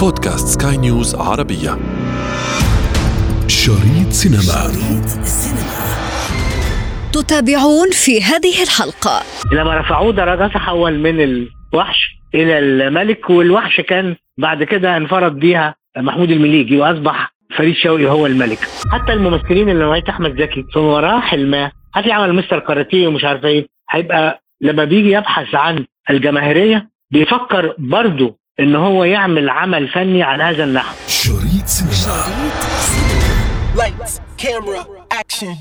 بودكاست سكاي نيوز عربية. شريط سينما. تتابعون في هذه الحلقة. لما رفعوه درجة تحول من الوحش إلى الملك والوحش كان بعد كده انفرد بيها محمود المليجي وأصبح فريد شوقي هو الملك. حتى الممثلين اللي نوعية أحمد زكي في مراحل ما هتلاقي عمل مستر كاراتيه ومش عارف إيه هيبقى لما بيجي يبحث عن الجماهيرية بيفكر برضه إن هو يعمل عمل فني على هذا النحو. شريط سينما. Lights, camera, action?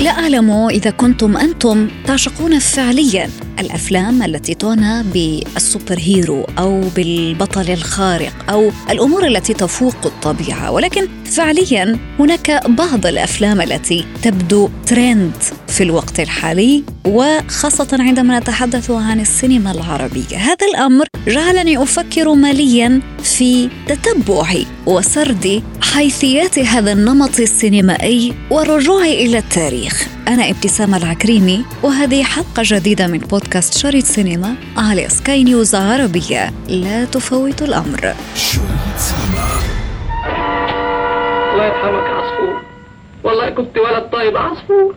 لا أعلم إذا كنتم أنتم تعشقون فعليا. الأفلام التي تعنى بالسوبر هيرو أو بالبطل الخارق أو الأمور التي تفوق الطبيعة. ولكن فعليا هناك بعض الأفلام التي تبدو ترند في الوقت الحالي وخاصة عندما نتحدث عن السينما العربية. هذا الأمر جعلني أفكر ماليا في تتبع وسرد حيثيات هذا النمط السينمائي والرجوع إلى التاريخ. أنا ابتسام العكريمي وهذه حلقة جديدة من بودكاست شريط سينما على سكاي نيوز عربية. لا تفوت الأمر. شريط سينما الله يرحمك عصفور. والله كنت ولد طيب عصفور.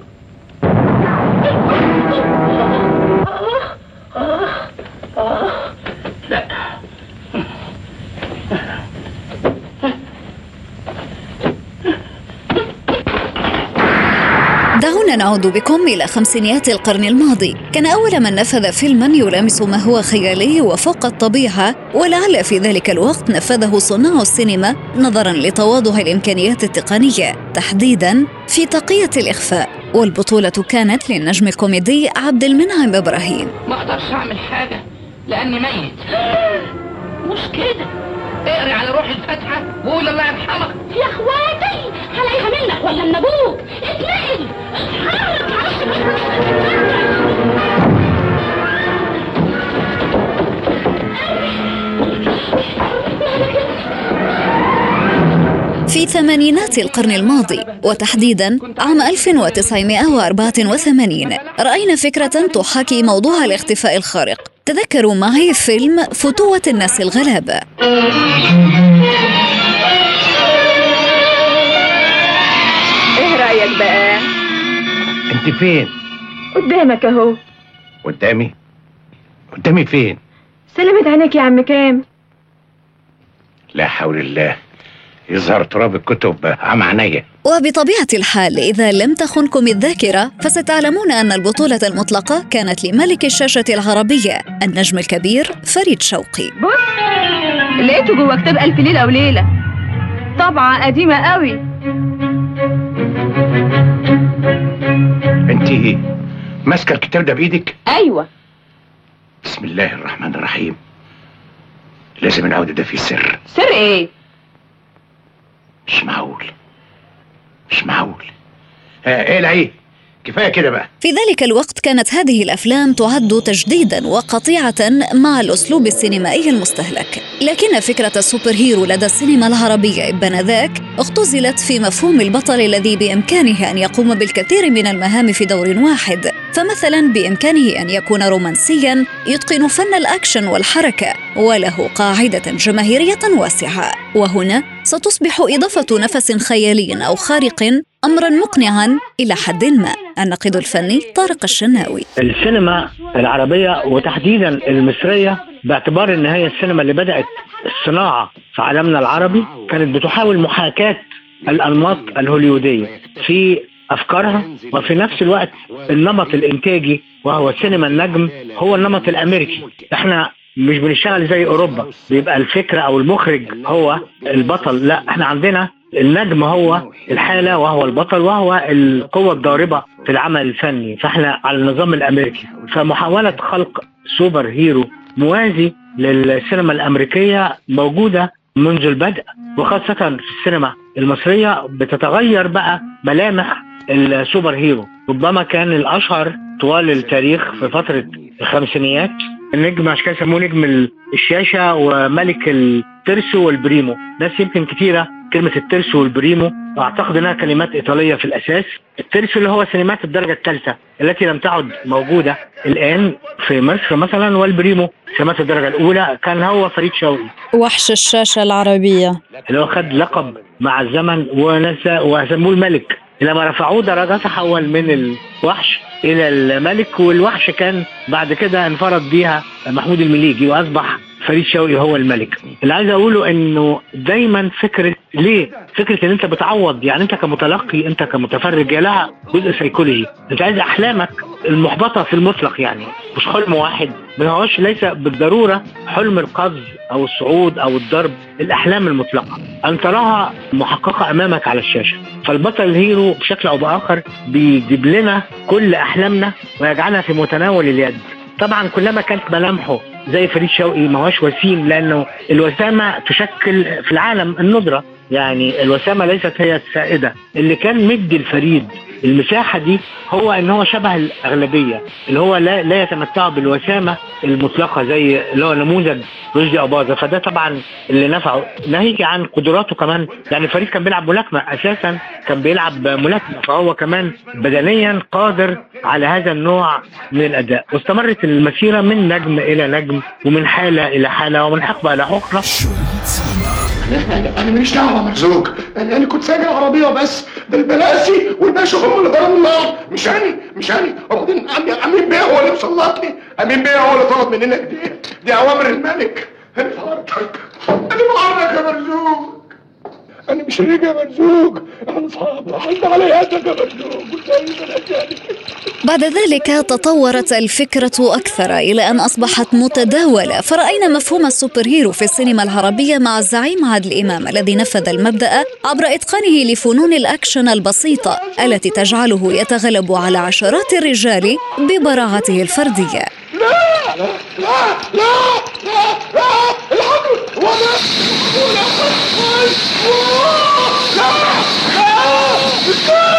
نعود بكم إلى خمسينيات القرن الماضي. كان أول من نفذ فيلما يلامس ما هو خيالي وفوق الطبيعة ولعل في ذلك الوقت نفذه صناع السينما نظرا لتواضع الإمكانيات التقنية. تحديدا في تقية الإخفاء. والبطولة كانت للنجم الكوميدي عبد المنعم إبراهيم. ما أقدرش أعمل حاجة لأني ميت. مش كده. روح الفاتحه وقول الله يرحمك يا أخواتي هلاقيها منك ولا من أبوك اتنقل اتحرك معلش مش في ثمانينات القرن الماضي وتحديدا عام 1984 رأينا فكرة تحاكي موضوع الاختفاء الخارق. تذكروا معي فيلم فتوة الناس الغلابة. انت فين؟ قدامك اهو. قدامي؟ قدامي فين؟ سلمت عينيك يا عم كام. لا حول الله. يظهر تراب الكتب عم عينيا. وبطبيعة الحال إذا لم تخنكم الذاكرة فستعلمون أن البطولة المطلقة كانت لملك الشاشة العربية النجم الكبير فريد شوقي. بص لقيته جوه كتاب ألف ليلة وليلة. طبعة قديمة قوي. انت ماسكة الكتاب ده بإيدك؟ أيوة. بسم الله الرحمن الرحيم. لازم العودة ده فيه سر. سر إيه؟ مش معقول. مش معقول. ها إيه العيد كفاية كده بقى. في ذلك الوقت كانت هذه الأفلام تعد تجديدا وقطيعة مع الأسلوب السينمائي المستهلك. لكن فكرة ال super hero لدى السينما العربية آنذاك اختزلت في مفهوم البطل الذي بإمكانه أن يقوم بالكثير من المهام في دور واحد. فمثلا بإمكانه أن يكون رومانسيا يتقن فن الأكشن والحركة وله قاعدة جماهيرية واسعة. وهنا ستصبح إضافة نفس خيالي أو خارق امرا مقنعا إلى حد ما. الناقد الفني طارق الشناوي. السينما العربية وتحديدا المصرية باعتبار إن هي السينما اللي بدأت الصناعة في عالمنا العربي كانت بتحاول محاكاة الأنماط الهوليودية في أفكارها وفي نفس الوقت النمط الإنتاجي وهو سينما النجم هو النمط الأمريكي. إحنا مش بنشتغل زي أوروبا بيبقى الفكرة أو المخرج هو البطل لا إحنا عندنا النجم هو الحالة وهو البطل وهو القوة الضاربة في العمل الفني. فإحنا على النظام الأمريكي. فمحاولة خلق super hero موازي للسينما الأمريكية موجودة منذ البدء وخاصة في السينما المصرية بتتغير بقى ملامح ال super hero. ربما كان الأشهر طوال التاريخ في فترة الخمسينيات. النجم عشان كده يسموه نجم الشاشة وملك الترسو والبريمو. ناس يمكن كتيرة كلمة الترسو والبريمو وأعتقد إنها كلمات إيطالية في الأساس. الترسو اللي هو سينمات الدرجة الثالثة التي لم تعد موجودة الآن في مصر مثلا والبريمو سينمات الدرجة الأولى كان هو فريد شوقي. وحش الشاشة العربية. اللي هو خد لقب مع الزمن ونسى وسموه الملك. لما رفعوه درجة تحول من الوحش إلى الملك والوحش كان بعد كده انفرد بيها محمود المليجي وأصبح فريد شوقي هو الملك. اللي عايز أقوله إنه دايما فكرة ليه؟ فكرة إن أنت بتعوض يعني أنت كمتلقي أنت كمتفرج لها جزء سيكولوجي أنت عايز أحلامك المحبطة في المطلق يعني مش حلم واحد. ما هوش ليس بالضرورة حلم القفز أو الصعود أو الضرب الأحلام المطلقة. أن تراها محققة أمامك على الشاشة. فالبطل ال hero بشكل أو بآخر بيجيب لنا كل أحلامنا ويجعلها في متناول اليد. طبعا كلما كانت ملامحه زي فريد شوقي ما هوش وسيم لأنه الوسامة تشكل في العالم الندره يعني الوسامة ليست هي السائدة. اللي كان مدي الفريد المساحة دي هو إن هو شبه الأغلبية اللي هو لا لا يتمتع بالوسامة المطلقة زي اللي هو نموذج رشدي اباظه فده طبعا اللي نفعه. ناهيك عن قدراته كمان. يعني فريد كان بيلعب ملاكمة. أساسا كان بيلعب ملاكمة. فهو كمان بدنيا قادر على هذا النوع من الأداء. واستمرت المسيرة من نجم إلى نجم ومن حالة إلى حالة ومن حقبة إلى حقبة. أنا ماليش دعوة مرزوق أنا أنا كنت سايق العربيه بس ده البلاسي والباشا هم اللي ضربوا النار. مش أنا مش أنا. وبعدين امين بيه هو اللي مسلطني امين بيه هو اللي طلب مننا؟ دي دي أوامر الملك. في عرضك أنا في عرضك يا مرزوق؟ أنا مش رجع يا مرزوق. أنا اصحاب حد على يدك يا مرزوق. بعد ذلك تطورت الفكرة أكثر إلى أن أصبحت متداولة. فرأينا مفهوم ال super hero في السينما العربية مع الزعيم عادل إمام الذي نفذ المبدأ عبر إتقانه لفنون الأكشن البسيطة التي تجعله يتغلب على عشرات الرجال ببراعته الفردية. لا! لا! لا! لا! لا! لا! الحقوا ولا ولا لا لا Oh, no! Oh, no! No! No! No!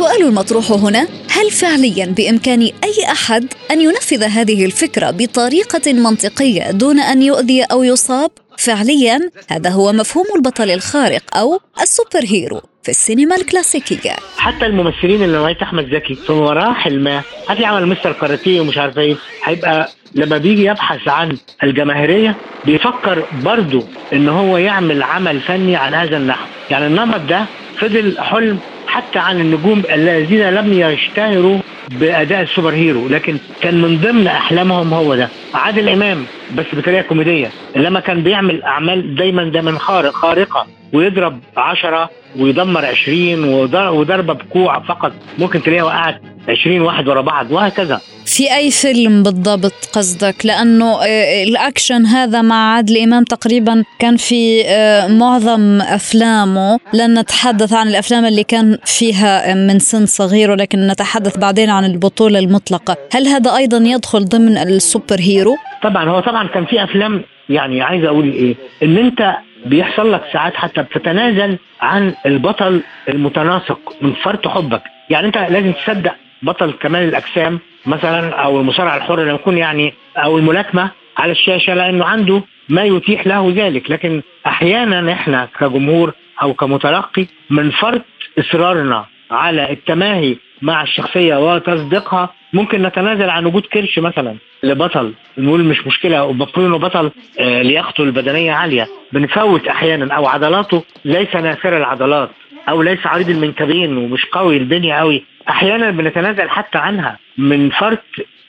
والسؤال المطروح هنا هل فعليا بإمكان أي أحد أن ينفذ هذه الفكرة بطريقة منطقية دون أن يؤذي أو يصاب؟ فعليا هذا هو مفهوم البطل الخارق أو ال super hero في السينما الكلاسيكية. حتى الممثلين اللي نوعيه أحمد زكي في مراحل ما هتلاقي عمل مستر كاراتيه ومش عارف إيه هيبقى لما بيجي يبحث عن الجماهيرية بيفكر برضه إن هو يعمل عمل فني على هذا النحو. يعني النمط ده فضل حلم حتى عن النجوم الذين لم يشتهروا بأداء ال super hero لكن كان من ضمن أحلامهم هو ده. عادل إمام بس بطريقة كوميدية. لما كان بيعمل أعمال دايما دايما خارق خارقة ويضرب عشرة ويدمر عشرين وضر- وضربة بكوع فقط. ممكن تلاقيها وقعت عشرين واحد ورا بعض وهكذا. في أي فيلم بالضبط قصدك؟ لأنه آه، الأكشن هذا مع عادل إمام تقريبا كان في آه، معظم أفلامه. لن نتحدث عن الأفلام اللي كان فيها من سن صغير ولكن نتحدث بعدين عن البطولة المطلقة. هل هذا أيضا يدخل ضمن ال super hero؟ طبعا هو طبعا كان في أفلام يعني عايز أقول إيه إن أنت بيحصل لك ساعات حتى بتتنازل عن البطل المتناسق من فرط حبك. يعني أنت لازم تصدق بطل كمال الأجسام مثلا أو المصارع الحر لما يكون يعني أو الملاكمة على الشاشة لأنه عنده ما يتيح له ذلك. لكن أحيانا إحنا كجمهور أو كمتلقي من فرط إصرارنا على التماهي مع الشخصية وتصديقها ممكن نتنازل عن وجود كرش مثلا لبطل. نقول مش مشكلة ومفروض إنه بطل آه، لياقته البدنية عالية. بنفوت أحيانا أو عضلاته ليس ناثر العضلات أو ليس عريض المنكبين ومش قوي البنية قوي أحيانا بنتنازل حتى عنها من فرط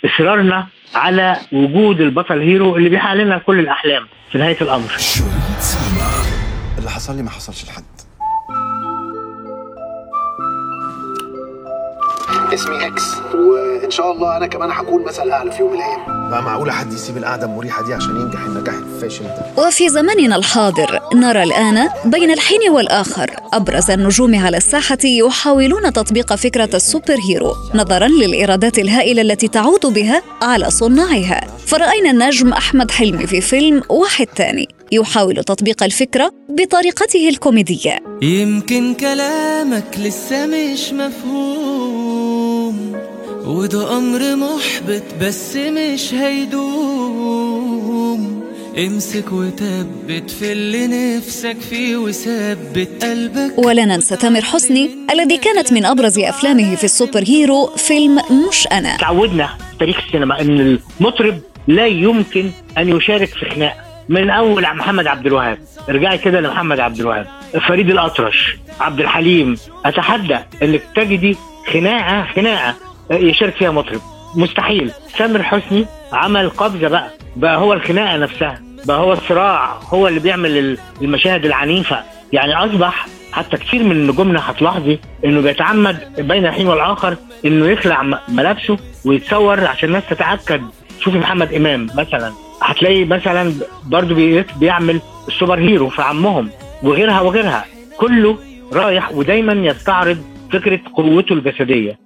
إصرارنا على وجود البطل هيرو اللي بيحقق لنا كل الأحلام في نهاية الأمر. اللي حصل لي ما حصلش لحد. اسمي إكس وإن شاء الله أنا كمان هكون مثل اعلى في يوم من الأيام. بقى معقولة حد يسيب القعدة المريحة دي عشان ينجح النجاح الفاشل ده؟ وفي زماننا الحاضر نرى الآن بين الحين والآخر أبرز النجوم على الساحة يحاولون تطبيق فكرة ال super hero نظرا للإيرادات الهائلة التي تعود بها على صناعها. فرأينا النجم أحمد حلمي في فيلم واحد تاني يحاول تطبيق الفكرة بطريقته الكوميدية. يمكن كلامك لسه مش مفهوم. وده أمر محبط بس مش هيدوم. امسك وثبت في اللي نفسك فيه وثبت قلبك. ولا ننسى تامر حسني الذي كانت من أبرز أفلامه في السوبر هيرو فيلم مش أنا. تعودنا في تاريخ السينما إن المطرب لا يمكن أن يشارك في خناقه من أول محمد عبد الوهاب. ارجعي كده لمحمد عبد الوهاب. فريد الأطرش عبد الحليم أتحدى إنك تجدي خناقة خناقة. يشارك فيها مطرب. مستحيل. تامر حسني عمل قفزة بقى. بقى هو الخناقة نفسها. بقى هو الصراع. هو اللي بيعمل المشاهد العنيفة. يعني أصبح حتى كتير من نجومنا هتلاحظي إنه بيتعمد بين الحين والآخر إنه يخلع ملابسه ويتصور عشان الناس تتأكد. شوفي محمد إمام مثلا. هتلاقي مثلا برضه بي- بيعمل السوبر هيرو في عمهم. وغيرها وغيرها. كله رايح ودايما يستعرض فكرة قوته الجسدية.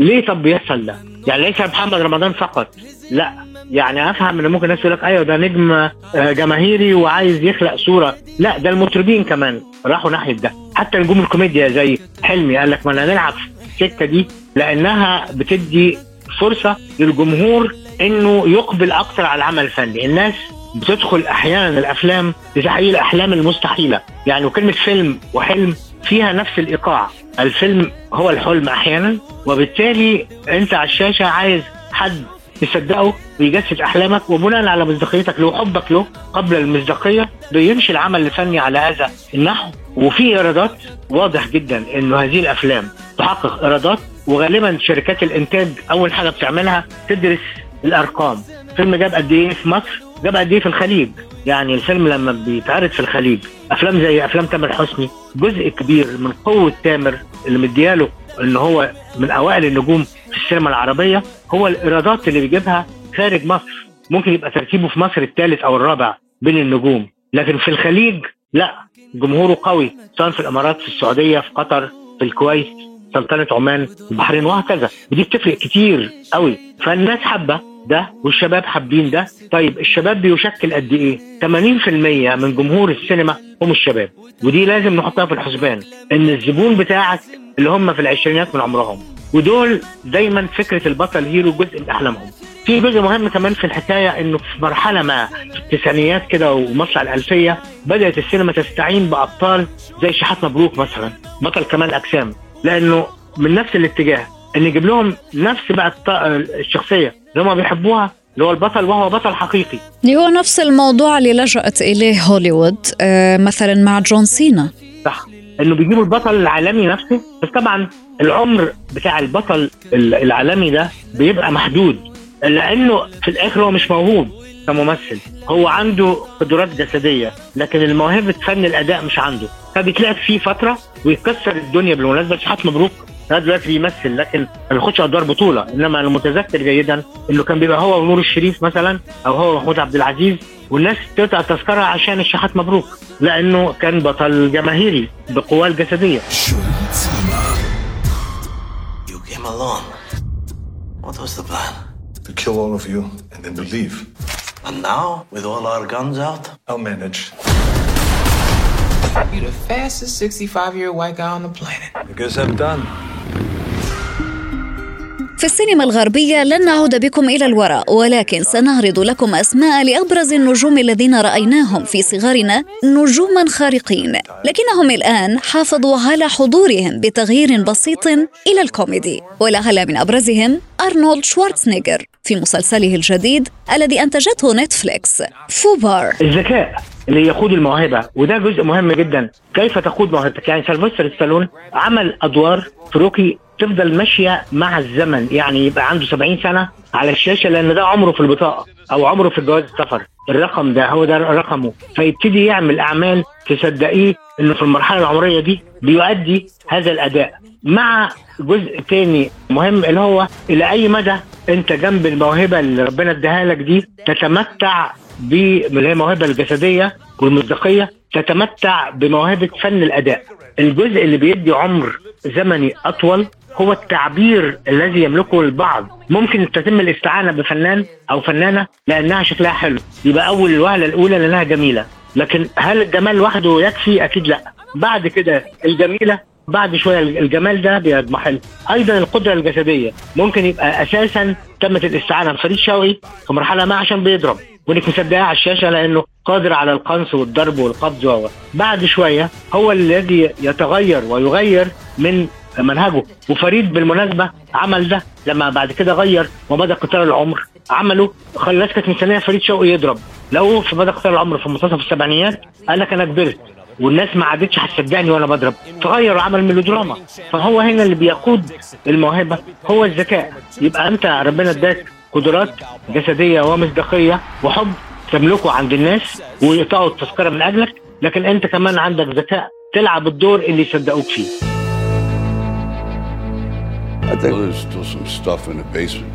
فليه طب بيحصل ده؟ يعني ليس محمد رمضان فقط. لا يعني أفهم إن ممكن الناس يقول لك أيوه ده نجم آه، جماهيري وعايز يخلق صورة. لا ده المطربين كمان راحوا ناحية ده. حتى نجوم الكوميديا زي حلمي قال لك ما أنا نلعب في السكة دي لأنها بتدي فرصة للجمهور إنه يقبل أكثر على العمل الفني. الناس بتدخل أحيانا الأفلام لتحقيق الأحلام المستحيلة. يعني وكلمه فيلم وحلم فيها نفس الإيقاع. الفيلم هو الحلم أحيانا وبالتالي أنت على الشاشة عايز حد يصدقه ويجسد أحلامك وبناء على مصداقيتك له وحبك له قبل المصداقية بيمشي العمل الفني على هذا النحو. وفي إيرادات واضح جدا انه هذه الأفلام تحقق إيرادات وغالبا شركات الإنتاج أول حاجة بتعملها تدرس الأرقام. فيلم جاب قد إيه في مصر؟ جاب قد إيه في الخليج؟ يعني الفيلم لما بيتعرض في الخليج أفلام زي أفلام تامر حسني جزء كبير من قوة تامر اللي مدياله ان هو من أوائل النجوم في السينما العربية هو الإيرادات اللي بيجيبها خارج مصر. ممكن يبقى ترتيبه في مصر الثالث أو الرابع بين النجوم. لكن في الخليج لا جمهوره قوي سواء في الإمارات في السعودية في قطر في الكويت سلطنة عمان البحرين وهكذا. ودي بتفرق كتير قوي. فالناس حابة ده والشباب حابين ده. طيب الشباب بيشكل قد إيه؟ 80% من جمهور السينما هم الشباب ودي لازم نحطها في الحسبان إن الزبون بتاعك اللي هم في العشرينات من عمرهم ودول دايما فكرة البطل هيرو جزء من أحلامهم. في جزء مهم كمان في الحكاية إنه في مرحلة ما في التسعينيات كده ومصر الألفية بدأت السينما تستعين بأبطال زي شحات مبروك مثلا بطل كمال أجسام. لأنه من نفس الاتجاه إن يجيب لهم نفس بقى الشخصية. اللي هم بيحبوها اللي هو البطل وهو بطل حقيقي. اللي هو نفس الموضوع اللي لجأت إليه هوليوود آه، مثلا مع جون سينا. صح. إنه بيجيبوا البطل العالمي نفسه بس طبعا العمر بتاع البطل ال- العالمي ده بيبقى محدود لأنه في الآخر هو مش موهوب كممثل. هو عنده قدرات جسدية لكن الموهبة فن الأداء مش عنده. فبيتلعب فيه فترة ويكسر الدنيا بالمناسبة. شحات مبروك. لغايه دلوقتي بيمثل لكن ما بياخدش أدوار بطولة إنما أنا متذكر جيدا إنه كان بيبقى هو ونور الشريف مثلا أو هو محمود عبد العزيز والناس تقطع تذكره عشان الشحات مبروك لأنه كان بطل جماهيري بقواه الجسدية You came alone. What was the plan? To kill all of you and then to leave. And now, with all our guns out? I'll manage. You're the fastest 65 year white guy on the planet. I guess I'm done. في السينما الغربية لن نعود بكم إلى الوراء ولكن سنعرض لكم أسماء لأبرز النجوم الذين رأيناهم في صغرنا نجوما خارقين لكنهم الآن حافظوا على حضورهم بتغيير بسيط إلى الكوميدي ولعل من أبرزهم أرنولد شوارتزنيجر في مسلسله الجديد الذي أنتجته نتفليكس فوبار الذكاء اللي يقود الموهبة وده جزء مهم جدا. كيف تقود موهبتك؟ يعني سيلفستر ستالون عمل أدوار في روكي تفضل ماشية مع الزمن يعني يبقى عنده 70 سنة على الشاشة لأن ده عمره في البطاقة أو عمره في جواز السفر. الرقم ده هو ده رقمه. فيبتدي يعمل أعمال تصدقيه إنه في المرحلة العمرية دي بيؤدي هذا الأداء. مع جزء تاني مهم اللي هو إلى أي مدى أنت جنب الموهبة اللي ربنا اداها لك دي تتمتع ب اللي هي الموهبه الجسدية والمصداقيه تتمتع بموهبة فن الأداء. الجزء اللي بيدي عمر زمني أطول هو التعبير الذي يملكه البعض. ممكن تتم الاستعانة بفنان أو فنانة لأنها شكلها حلو. يبقى أول الوهلة الأولى لأنها جميلة. لكن هل الجمال لوحده يكفي؟ أكيد لا. بعد كده الجميلة بعد شوية الجمال ده بيضمحل أيضا القدرة الجسدية. ممكن يبقى أساسا تمت الاستعانة بفريد شوقي في مرحلة ما عشان بيضرب. وانك مصدقاه على الشاشة لأنه قادر على القنص والضرب والقبض و بعد شوية هو الذي يتغير ويغير من منهجه. وفريد بالمناسبة عمل ده لما بعد كده غير وبدأ قطار العمر. عمله خلى كانت مستنيه فريد شوقي يضرب. لو في بدأ قطار العمر في منتصف السبعينيات. قال لك أنا كبرت والناس ما عادتش هتصدقني وأنا بضرب. فغير وعمل ميلودراما. فهو هنا اللي بيقود الموهبة هو الذكاء. يبقى أنت ربنا اداك قدرات جسدية ومصداقية وحب تملكه عند الناس ويقطعوا التذكرة من أجلك لكن أنت كمان عندك ذكاء تلعب الدور اللي يصدقوك فيه I think there's still some stuff in the basement.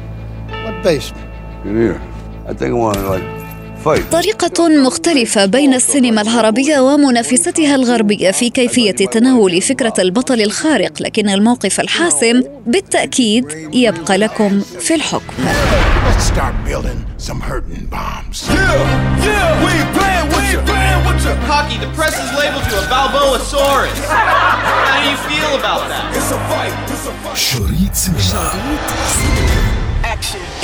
What basement? In here. I think I want to like. 5 طريقة مختلفة بين السينما العربية ومنافستها الغربية في كيفية تناول فكرة البطل الخارق لكن الموقف الحاسم بالتأكيد يبقى لكم في الحكم. شريط سينما